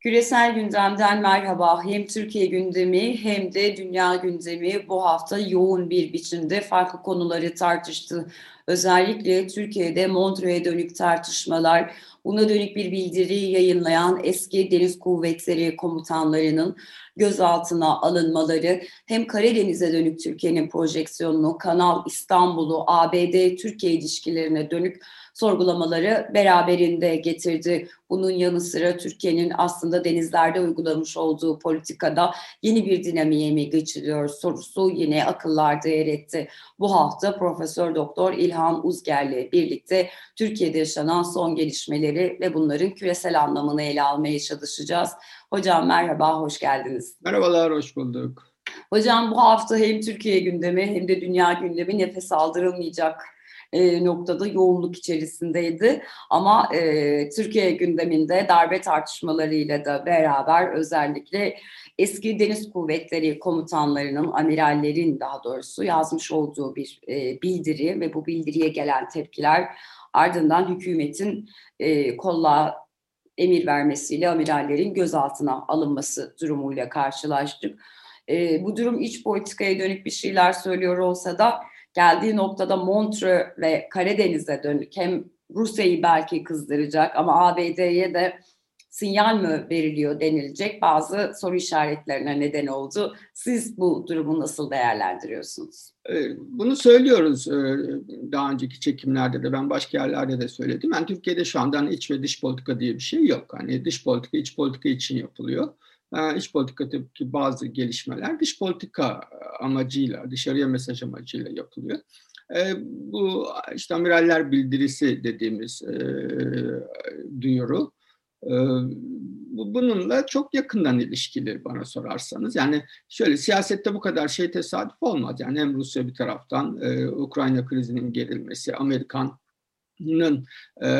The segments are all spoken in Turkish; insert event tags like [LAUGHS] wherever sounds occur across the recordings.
Küresel gündemden merhaba. Hem Türkiye gündemi hem de dünya gündemi bu hafta yoğun bir biçimde farklı konuları tartıştı. Özellikle Türkiye'de Montreux'e dönük tartışmalar, buna dönük bir bildiri yayınlayan eski Deniz Kuvvetleri komutanlarının gözaltına alınmaları, hem Karadeniz'e dönük Türkiye'nin projeksiyonunu, Kanal İstanbul'u, ABD-Türkiye ilişkilerine dönük sorgulamaları beraberinde getirdi. Bunun yanı sıra Türkiye'nin aslında denizlerde uygulamış olduğu politikada yeni bir dinamiğe mi geçiliyor sorusu yine akıllarda yer etti. Bu hafta Profesör Doktor İlhan Uzger'le birlikte Türkiye'de yaşanan son gelişmeleri ve bunların küresel anlamını ele almaya çalışacağız. Hocam merhaba, hoş geldiniz. Merhabalar, hoş bulduk. Hocam bu hafta hem Türkiye gündemi hem de dünya gündemi nefes aldırılmayacak e, noktada yoğunluk içerisindeydi. Ama e, Türkiye gündeminde darbe tartışmalarıyla da beraber özellikle eski deniz kuvvetleri komutanlarının, amirallerin daha doğrusu yazmış olduğu bir e, bildiri ve bu bildiriye gelen tepkiler ardından hükümetin e, kolla emir vermesiyle amirallerin gözaltına alınması durumuyla karşılaştık. E, bu durum iç politikaya dönük bir şeyler söylüyor olsa da geldiği noktada Montreux ve Karadeniz'e dönük hem Rusya'yı belki kızdıracak ama ABD'ye de sinyal mi veriliyor denilecek bazı soru işaretlerine neden oldu. Siz bu durumu nasıl değerlendiriyorsunuz? Ee, bunu söylüyoruz ee, daha önceki çekimlerde de ben başka yerlerde de söyledim. Yani Türkiye'de şu anda hani iç ve dış politika diye bir şey yok. Hani dış politika iç politika için yapılıyor. Ee, iç politikadaki bazı gelişmeler dış politika amacıyla, dışarıya mesaj amacıyla yapılıyor. E, bu işte amiraller bildirisi dediğimiz e, duyuru e, bununla çok yakından ilişkili bana sorarsanız. Yani şöyle siyasette bu kadar şey tesadüf olmaz. Yani hem Rusya bir taraftan e, Ukrayna krizinin gerilmesi, Amerika'nın e,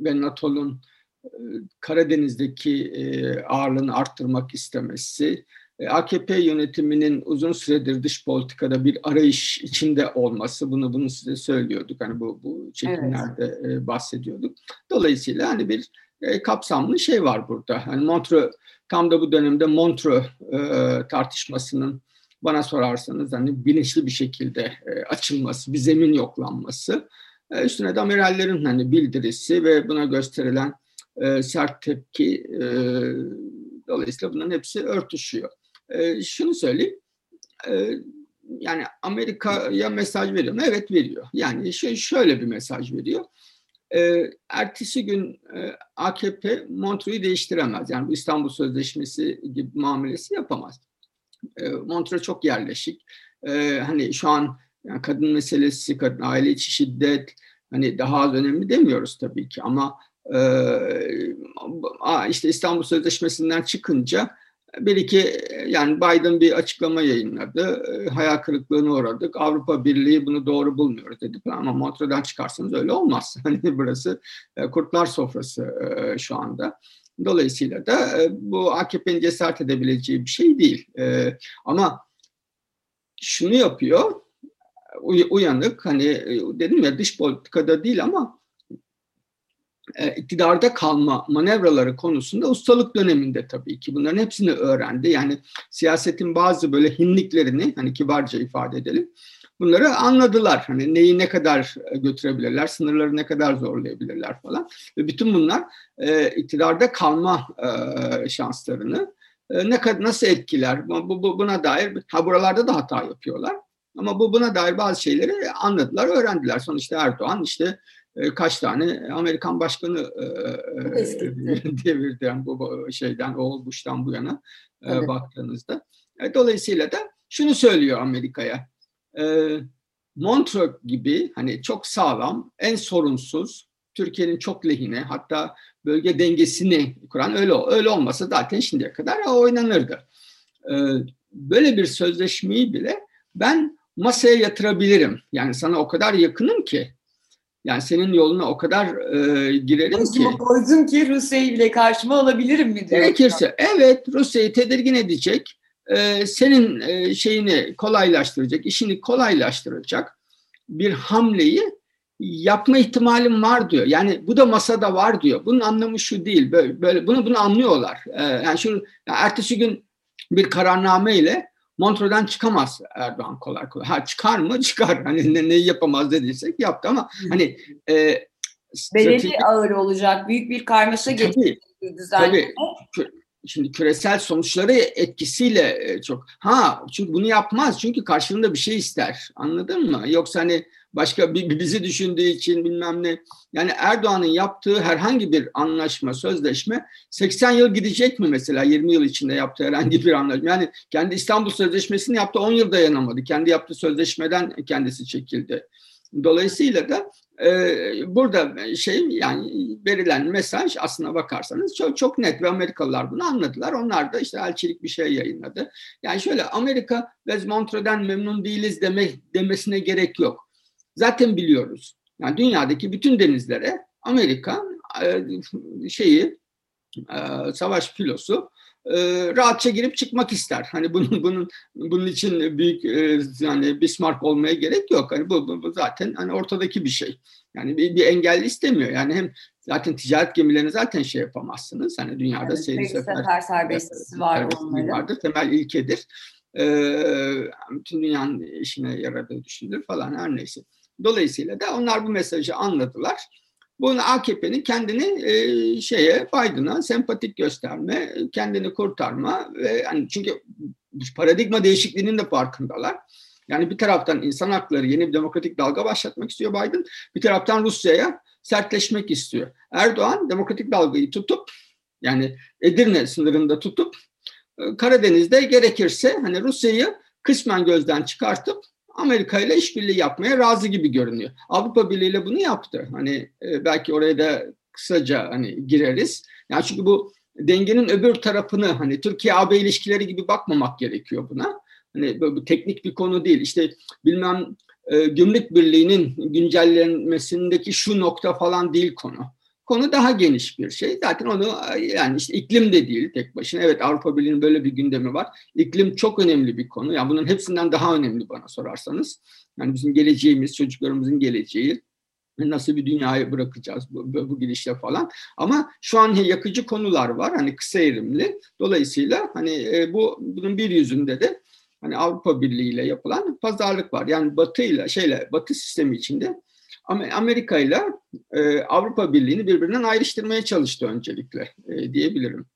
ve NATO'nun Karadeniz'deki e, ağırlığını arttırmak istemesi, e, AKP yönetiminin uzun süredir dış politikada bir arayış içinde olması, bunu bunu size söylüyorduk. Hani bu bu çekimlerde evet. bahsediyorduk. Dolayısıyla hani bir kapsamlı şey var burada. Hani Montreux tam da bu dönemde Montreux tartışmasının bana sorarsanız hani bilinçli bir şekilde açılması, bir zemin yoklanması, üstüne de amirallerin hani bildirisi ve buna gösterilen e, sert tepki e, dolayısıyla bunların hepsi örtüşüyor. E, şunu söyleyeyim, e, yani Amerika'ya mesaj veriyor mu? Evet veriyor. Yani şöyle bir mesaj veriyor. E, ertesi gün e, AKP Montreux'u değiştiremez. Yani bu İstanbul Sözleşmesi gibi muamelesi yapamaz. E, Montreux çok yerleşik. E, hani şu an yani kadın meselesi, kadın aile içi şiddet hani daha az önemli demiyoruz tabii ki ama ee, işte İstanbul Sözleşmesi'nden çıkınca bir iki yani Biden bir açıklama yayınladı. Ee, hayal kırıklığına uğradık. Avrupa Birliği bunu doğru bulmuyor dedi ama Montreux'dan çıkarsanız öyle olmaz. [LAUGHS] Hani burası e, kurtlar sofrası e, şu anda. Dolayısıyla da e, bu AKP'nin cesaret edebileceği bir şey değil. Ama şunu yapıyor, uyanık hani dedim ya dış politikada değil ama e, iktidarda kalma manevraları konusunda ustalık döneminde tabii ki bunların hepsini öğrendi. Yani siyasetin bazı böyle hinliklerini hani kibarca ifade edelim. Bunları anladılar. Hani neyi ne kadar e, götürebilirler, sınırları ne kadar zorlayabilirler falan. Ve bütün bunlar e, iktidarda kalma e, şanslarını e, ne nasıl etkiler? Bu, bu buna dair ha buralarda da hata yapıyorlar. Ama bu buna dair bazı şeyleri anladılar, öğrendiler. Sonuçta Erdoğan işte kaç tane Amerikan başkanı e, e [LAUGHS] devirdi yani bu şeyden o Bush'tan bu yana e, evet. baktığınızda. E, dolayısıyla da şunu söylüyor Amerika'ya. E, Montreux gibi hani çok sağlam, en sorunsuz, Türkiye'nin çok lehine hatta bölge dengesini kuran öyle öyle olmasa zaten şimdiye kadar oynanırdı. E, böyle bir sözleşmeyi bile ben masaya yatırabilirim. Yani sana o kadar yakınım ki yani senin yoluna o kadar e, girerim Başıma ki. koydum ki Rusya'yı bile karşıma alabilirim mi diyor. Gerekirse evet Rusya'yı tedirgin edecek. E, senin e, şeyini kolaylaştıracak, işini kolaylaştıracak bir hamleyi yapma ihtimalim var diyor. Yani bu da masada var diyor. Bunun anlamı şu değil. Böyle, böyle bunu bunu anlıyorlar. Ee, yani şu yani ertesi gün bir kararname ile Montreux'dan çıkamaz Erdoğan kolay kolay. Ha çıkar mı? [LAUGHS] Çıkar. Hani ne, neyi yapamaz dediysek yaptı ama hani e, Belediye ağır olacak. Büyük bir karmaşa getirecek düzenleme. Tabii. Şimdi küresel sonuçları etkisiyle e, çok. Ha çünkü bunu yapmaz. Çünkü karşılığında bir şey ister. Anladın mı? Yoksa hani başka bizi düşündüğü için bilmem ne. Yani Erdoğan'ın yaptığı herhangi bir anlaşma, sözleşme 80 yıl gidecek mi mesela 20 yıl içinde yaptığı herhangi bir anlaşma? Yani kendi İstanbul Sözleşmesi'ni yaptı 10 yıl dayanamadı. Kendi yaptığı sözleşmeden kendisi çekildi. Dolayısıyla da e, burada şey yani verilen mesaj aslına bakarsanız çok çok net ve Amerikalılar bunu anladılar. Onlar da işte elçilik bir şey yayınladı. Yani şöyle Amerika Vez Montreux'den memnun değiliz deme, demesine gerek yok. Zaten biliyoruz. Yani dünyadaki bütün denizlere Amerika e, şeyi e, savaş filosu e, rahatça girip çıkmak ister. Hani bunun [LAUGHS] bunun bunun için büyük yani Bismarck olmaya gerek yok. Hani bu, bu, bu zaten hani ortadaki bir şey. Yani bir, bir engel istemiyor. Yani hem zaten ticaret gemilerini zaten şey yapamazsınız. Hani dünyada evet, seyir sefer, sefer serbestisi var onların. Vardır. Temel ilkedir. Ee, bütün dünyanın işine yaradığı düşünülür falan her neyse. Dolayısıyla da onlar bu mesajı anladılar. Bunu AKP'nin kendini e, şeye Biden'a sempatik gösterme, kendini kurtarma ve hani çünkü paradigma değişikliğinin de farkındalar. Yani bir taraftan insan hakları yeni bir demokratik dalga başlatmak istiyor Biden, bir taraftan Rusya'ya sertleşmek istiyor. Erdoğan demokratik dalgayı tutup yani Edirne sınırında tutup e, Karadeniz'de gerekirse hani Rusya'yı kısmen gözden çıkartıp Amerika ile işbirliği yapmaya razı gibi görünüyor. Avrupa Birliği ile bunu yaptı. Hani e, belki oraya da kısaca hani gireriz. Yani çünkü bu dengenin öbür tarafını hani Türkiye-AB ilişkileri gibi bakmamak gerekiyor buna. Hani bu, bu teknik bir konu değil. İşte bilmem e, gümrük birliğinin güncellenmesindeki şu nokta falan değil konu. Konu daha geniş bir şey. Zaten onu yani işte iklim de değil tek başına. Evet Avrupa Birliği'nin böyle bir gündemi var. İklim çok önemli bir konu. Yani bunun hepsinden daha önemli bana sorarsanız. Yani bizim geleceğimiz, çocuklarımızın geleceği nasıl bir dünyayı bırakacağız bu, bu gidişle falan. Ama şu an yakıcı konular var hani kısa erimli. Dolayısıyla hani e, bu bunun bir yüzünde de hani Avrupa Birliği ile yapılan pazarlık var. Yani Batı ile şeyle Batı sistemi içinde Amerika ile Avrupa Birliği'ni birbirinden ayrıştırmaya çalıştı öncelikle e, diyebilirim.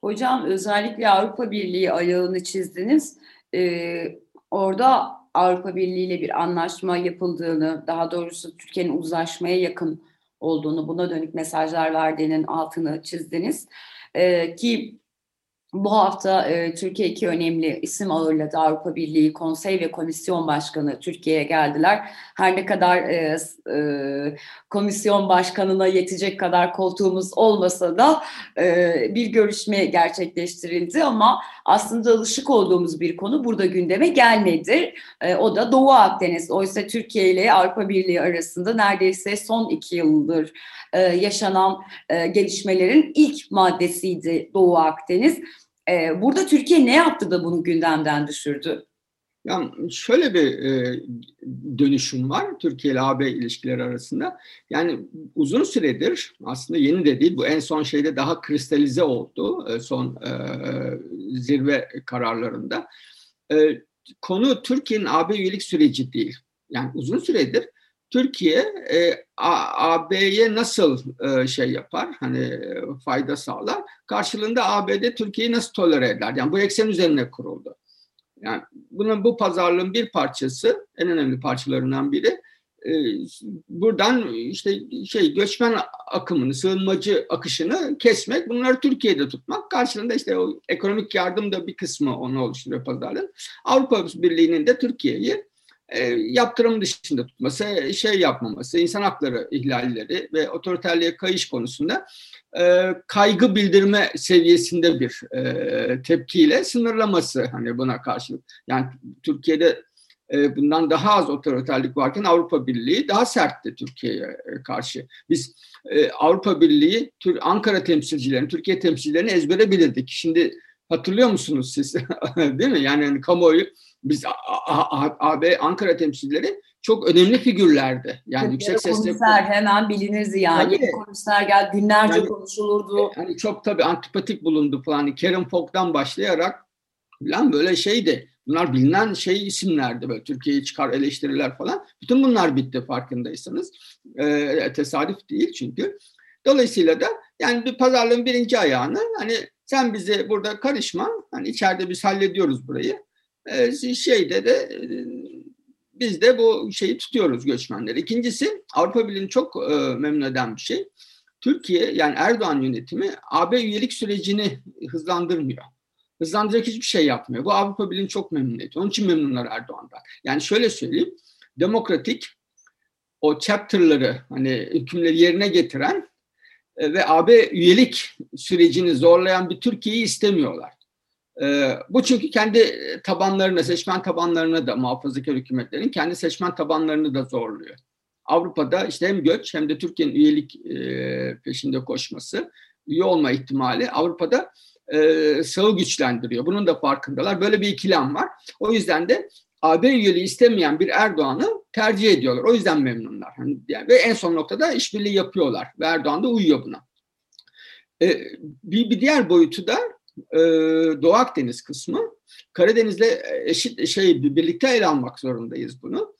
Hocam özellikle Avrupa Birliği ayağını çizdiniz. Ee, orada Avrupa Birliği ile bir anlaşma yapıldığını, daha doğrusu Türkiye'nin uzlaşmaya yakın olduğunu, buna dönük mesajlar verdiğinin altını çizdiniz. Ee, ki bu hafta e, Türkiye iki önemli isim ağırladı. Avrupa Birliği Konsey ve Komisyon Başkanı Türkiye'ye geldiler. Her ne kadar e, e, komisyon başkanına yetecek kadar koltuğumuz olmasa da e, bir görüşme gerçekleştirildi ama aslında alışık olduğumuz bir konu burada gündeme gelmedi. E, o da Doğu Akdeniz. Oysa Türkiye ile Avrupa Birliği arasında neredeyse son iki yıldır e, yaşanan e, gelişmelerin ilk maddesiydi Doğu Akdeniz. E, burada Türkiye ne yaptı da bunu gündemden düşürdü? Yani şöyle bir e, dönüşüm var Türkiye ile AB ilişkileri arasında. Yani uzun süredir aslında yeni de değil bu en son şeyde daha kristalize oldu e, son e, zirve kararlarında. E, konu Türkiye'nin AB üyelik süreci değil. Yani uzun süredir Türkiye e, AB'ye nasıl e, şey yapar, hani e, fayda sağlar, karşılığında ABD Türkiye'yi nasıl tolere eder? Yani bu eksen üzerine kuruldu. Yani bunun bu pazarlığın bir parçası, en önemli parçalarından biri, e, buradan işte şey göçmen akımını, sığınmacı akışını kesmek, bunları Türkiye'de tutmak. Karşılığında işte o ekonomik yardım da bir kısmı onu oluşturuyor pazarlığın. Avrupa Birliği'nin de Türkiye'yi e, yaptırım dışında tutması, şey yapmaması, insan hakları ihlalleri ve otoriterliğe kayış konusunda e, kaygı bildirme seviyesinde bir e, tepkiyle sınırlaması hani buna karşılık. Yani Türkiye'de e, bundan daha az otoriterlik varken Avrupa Birliği daha sertti Türkiye'ye e, karşı. Biz e, Avrupa Birliği, Ankara temsilcilerini, Türkiye temsilcilerini ezbere bilirdik. Şimdi hatırlıyor musunuz siz? [LAUGHS] Değil mi? Yani, yani kamuoyu biz AB Ankara temsilcileri çok önemli figürlerdi. Yani Tabii yüksek sesle komiser hemen bilinirdi yani. Tabii. Komiser gel günlerce yani, konuşulurdu. Yani çok tabii antipatik bulundu falan. Hani Kerem Fog'dan başlayarak falan böyle şeydi. Bunlar bilinen şey isimlerdi böyle Türkiye'yi çıkar eleştiriler falan. Bütün bunlar bitti farkındaysanız. Ee, tesadüf değil çünkü. Dolayısıyla da yani bir pazarlığın birinci ayağını hani sen bize burada karışma. Hani içeride biz hallediyoruz burayı. Ee, şeyde de e, biz de bu şeyi tutuyoruz göçmenleri. İkincisi Avrupa Birliği'ni çok e, memnun eden bir şey. Türkiye yani Erdoğan yönetimi AB üyelik sürecini hızlandırmıyor. Hızlandıracak hiçbir şey yapmıyor. Bu Avrupa Birliği'ni çok memnun ediyor. Onun için memnunlar Erdoğan'dan. Yani şöyle söyleyeyim. Demokratik o chapter'ları hani hükümleri yerine getiren e, ve AB üyelik sürecini zorlayan bir Türkiye'yi istemiyorlar. E, bu çünkü kendi tabanlarına, seçmen tabanlarına da muhafazakar hükümetlerin kendi seçmen tabanlarını da zorluyor. Avrupa'da işte hem göç hem de Türkiye'nin üyelik e, peşinde koşması, üye olma ihtimali Avrupa'da sağı güçlendiriyor. Bunun da farkındalar. Böyle bir ikilem var. O yüzden de AB üyeliği istemeyen bir Erdoğan'ı tercih ediyorlar. O yüzden memnunlar. Hani yani, ve en son noktada işbirliği yapıyorlar. Ve Erdoğan da uyuyor buna. Ee, bir, bir diğer boyutu da e, Doğu Akdeniz kısmı. Karadeniz'le eşit şey birlikte ele almak zorundayız bunu.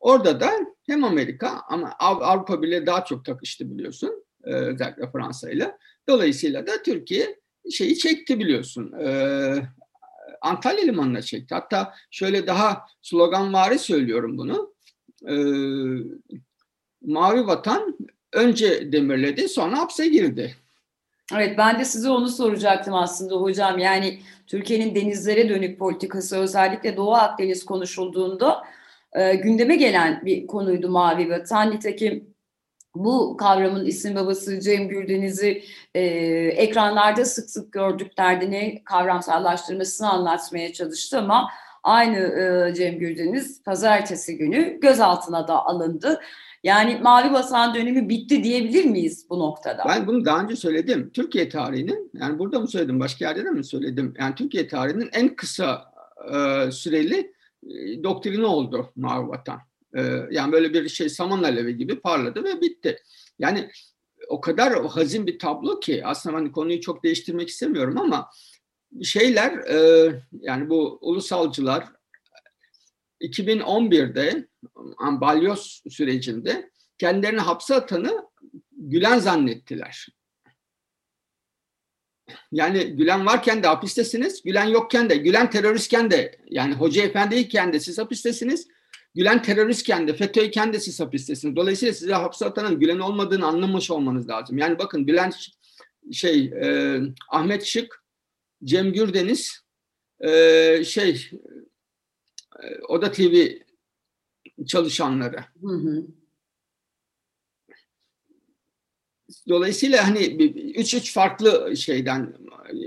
Orada da hem Amerika ama Avrupa bile daha çok takıştı biliyorsun. E, özellikle Fransa ile. Dolayısıyla da Türkiye şeyi çekti biliyorsun. E, Antalya Limanı'na çekti. Hatta şöyle daha sloganvari söylüyorum bunu. E, Mavi Vatan önce demirledi sonra hapse girdi. Evet ben de size onu soracaktım aslında hocam. Yani Türkiye'nin denizlere dönük politikası özellikle Doğu Akdeniz konuşulduğunda e, gündeme gelen bir konuydu Mavi Vatan. Nitekim bu kavramın isim babası Cem Gürdeniz'i e, ekranlarda sık sık gördük derdini kavramsallaştırmasını anlatmaya çalıştı ama aynı e, Cem Gürdeniz pazartesi günü gözaltına da alındı. Yani Mavi Basan dönemi bitti diyebilir miyiz bu noktada? Ben bunu daha önce söyledim. Türkiye tarihinin, yani burada mı söyledim, başka yerde de mi söyledim? Yani Türkiye tarihinin en kısa e, süreli e, doktrini oldu Mavi Vatan. Ee, yani böyle bir şey saman alevi gibi parladı ve bitti. Yani o kadar hazin bir tablo ki aslında hani konuyu çok değiştirmek istemiyorum ama şeyler e, yani bu ulusalcılar 2011'de balyoz sürecinde kendilerini hapse atanı Gülen zannettiler. Yani Gülen varken de hapistesiniz, Gülen yokken de, Gülen teröristken de, yani Hoca Efendi'yken de siz hapistesiniz, Gülen teröristken de FETÖ'yken de siz hapistesiniz. Dolayısıyla size hapse atanın Gülen olmadığını anlamış olmanız lazım. Yani bakın Gülen şey e, Ahmet Şık, Cem Gürdeniz e, şey Oda TV çalışanları. Hı hı. Dolayısıyla hani üç üç farklı şeyden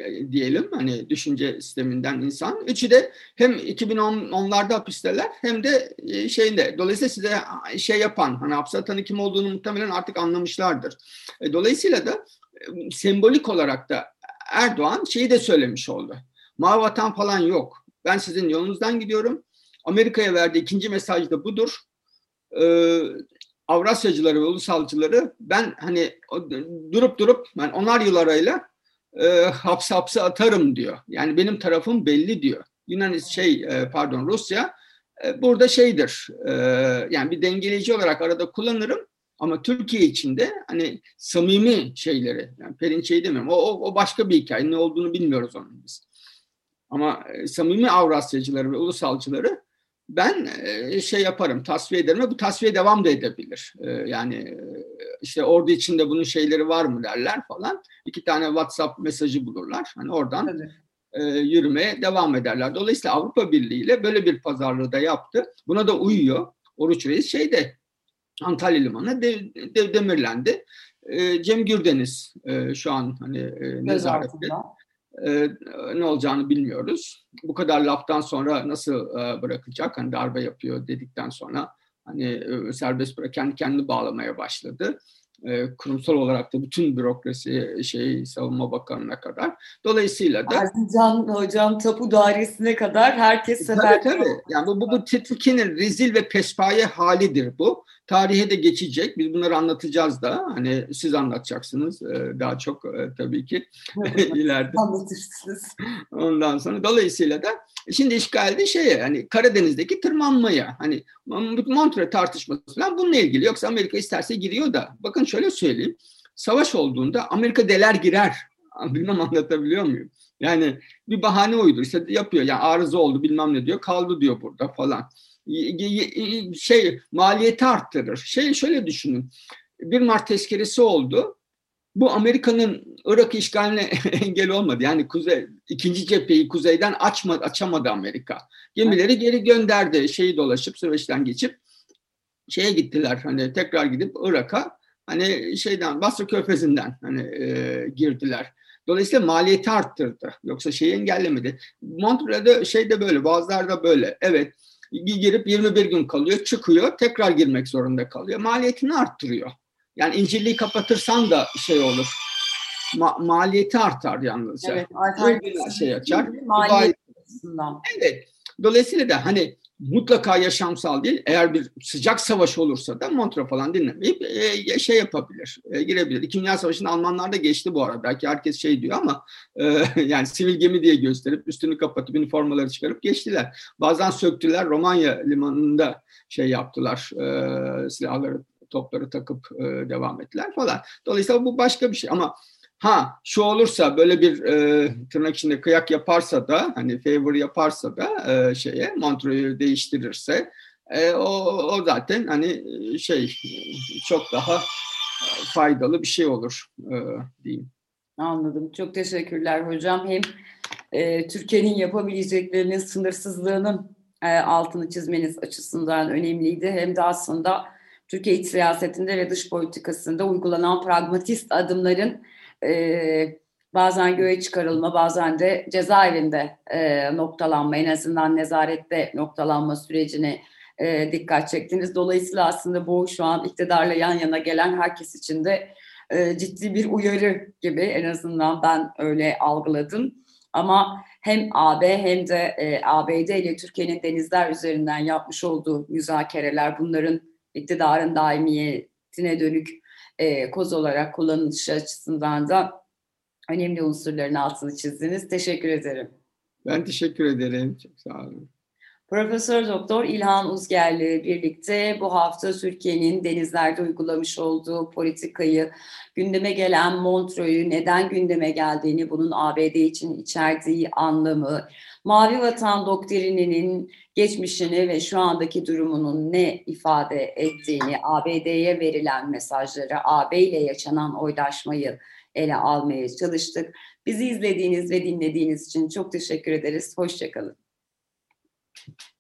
e, diyelim hani düşünce sisteminden insan. Üçü de hem 2010'larda hapisteler hem de e, şeyinde. Dolayısıyla size şey yapan hani hapse kim olduğunu muhtemelen artık anlamışlardır. E, dolayısıyla da sembolik olarak da Erdoğan şeyi de söylemiş oldu. Mavi vatan falan yok. Ben sizin yolunuzdan gidiyorum. Amerika'ya verdiği ikinci mesaj da budur. Ee, Avrasyacıları ve ulusalcıları ben hani durup durup ben onar yıl arayla e, hapse hapse atarım diyor. Yani benim tarafım belli diyor. Yunan şey e, pardon Rusya e, burada şeydir e, yani bir dengeleyici olarak arada kullanırım ama Türkiye içinde hani samimi şeyleri yani Perinçe'yi demiyorum o, o, o başka bir hikaye ne olduğunu bilmiyoruz onun biz. Ama e, samimi Avrasyacıları ve ulusalcıları ben şey yaparım, tasfiye ederim ve bu tasfiye devam da edebilir. Yani işte ordu içinde bunun şeyleri var mı derler falan. İki tane WhatsApp mesajı bulurlar. Hani oradan evet. yürümeye devam ederler. Dolayısıyla Avrupa Birliği ile böyle bir pazarlığı da yaptı. Buna da uyuyor. Oruç Reis şeyde Antalya Limanı de, de, demirlendi. Cem Gürdeniz şu an hani nezarette e, ne olacağını bilmiyoruz. Bu kadar laftan sonra nasıl e, bırakacak? Hani darbe yapıyor dedikten sonra hani e, serbest bırak kendi kendini bağlamaya başladı. e, kurumsal olarak da bütün bürokrasi şey savunma bakanına kadar. Dolayısıyla da Erzincan hocam tapu dairesine kadar herkes sefer. Tabii tabii. Yani bu, bu, bu Türkiye'nin rezil ve pespaye halidir bu. Tarihe de geçecek. Biz bunları anlatacağız da. Hani siz anlatacaksınız e, daha çok e, tabii ki [LAUGHS] ileride. Anlatırsınız. Ondan sonra dolayısıyla da şimdi işgalde şeye hani Karadeniz'deki tırmanmaya hani Montre tartışması falan bununla ilgili. Yoksa Amerika isterse giriyor da. Bakın şöyle söyleyeyim. Savaş olduğunda Amerika deler girer. [LAUGHS] Bilmem anlatabiliyor muyum? Yani bir bahane uydur. İşte yapıyor. Yani arıza oldu bilmem ne diyor. Kaldı diyor burada falan. Şey maliyeti arttırır. Şey şöyle düşünün. Bir Mart tezkeresi oldu. Bu Amerika'nın Irak işgaline [LAUGHS] engel olmadı. Yani kuzey ikinci cepheyi kuzeyden açmadı, açamadı Amerika. Gemileri geri gönderdi. Şeyi dolaşıp Süveyş'ten geçip şeye gittiler. Hani tekrar gidip Irak'a hani şeyden Basra Körfezi'nden hani e, girdiler. Dolayısıyla maliyeti arttırdı. Yoksa şeyi engellemedi. Montreal'de şey de böyle, bazılarda böyle. Evet, girip 21 gün kalıyor, çıkıyor, tekrar girmek zorunda kalıyor. Maliyetini arttırıyor. Yani incirliği kapatırsan da şey olur. Ma- maliyeti artar yalnızca. Evet, artar. Şey açar. Maliyet Evet. Dolayısıyla da hani mutlaka yaşamsal değil. Eğer bir sıcak savaş olursa da Montreux falan dinlemeyip e, şey yapabilir, e, girebilir. İkinci Dünya Savaşı'nın Almanlar da geçti bu arada. Belki herkes şey diyor ama e, [LAUGHS] yani sivil gemi diye gösterip üstünü kapatıp üniformaları çıkarıp geçtiler. Bazen söktüler Romanya limanında şey yaptılar, e, silahları topları takıp e, devam ettiler falan. Dolayısıyla bu başka bir şey ama Ha şu olursa böyle bir e, tırnak içinde kıyak yaparsa da hani favor yaparsa da e, şeye Montreux'u değiştirirse e, o, o zaten hani şey çok daha faydalı bir şey olur e, diyeyim. Anladım. Çok teşekkürler hocam. Hem e, Türkiye'nin yapabileceklerinin sınırsızlığının e, altını çizmeniz açısından önemliydi. Hem de aslında Türkiye iç siyasetinde ve dış politikasında uygulanan pragmatist adımların e, bazen göğe çıkarılma, bazen de cezaevinde e, noktalanma, en azından nezarette noktalanma sürecine e, dikkat çektiniz. Dolayısıyla aslında bu şu an iktidarla yan yana gelen herkes için de e, ciddi bir uyarı gibi en azından ben öyle algıladım. Ama hem AB hem de e, ABD ile Türkiye'nin denizler üzerinden yapmış olduğu müzakereler bunların iktidarın daimiyetine dönük e, koz olarak kullanılışı açısından da önemli unsurların altını çizdiniz. Teşekkür ederim. Ben teşekkür ederim. Çok sağ olun. Profesör Doktor İlhan Uzger'le birlikte bu hafta Türkiye'nin denizlerde uygulamış olduğu politikayı, gündeme gelen Montreux'u neden gündeme geldiğini, bunun ABD için içerdiği anlamı, Mavi Vatan doktrininin geçmişini ve şu andaki durumunun ne ifade ettiğini, ABD'ye verilen mesajları, AB ile yaşanan oydaşmayı ele almaya çalıştık. Bizi izlediğiniz ve dinlediğiniz için çok teşekkür ederiz. Hoşçakalın. Thank you.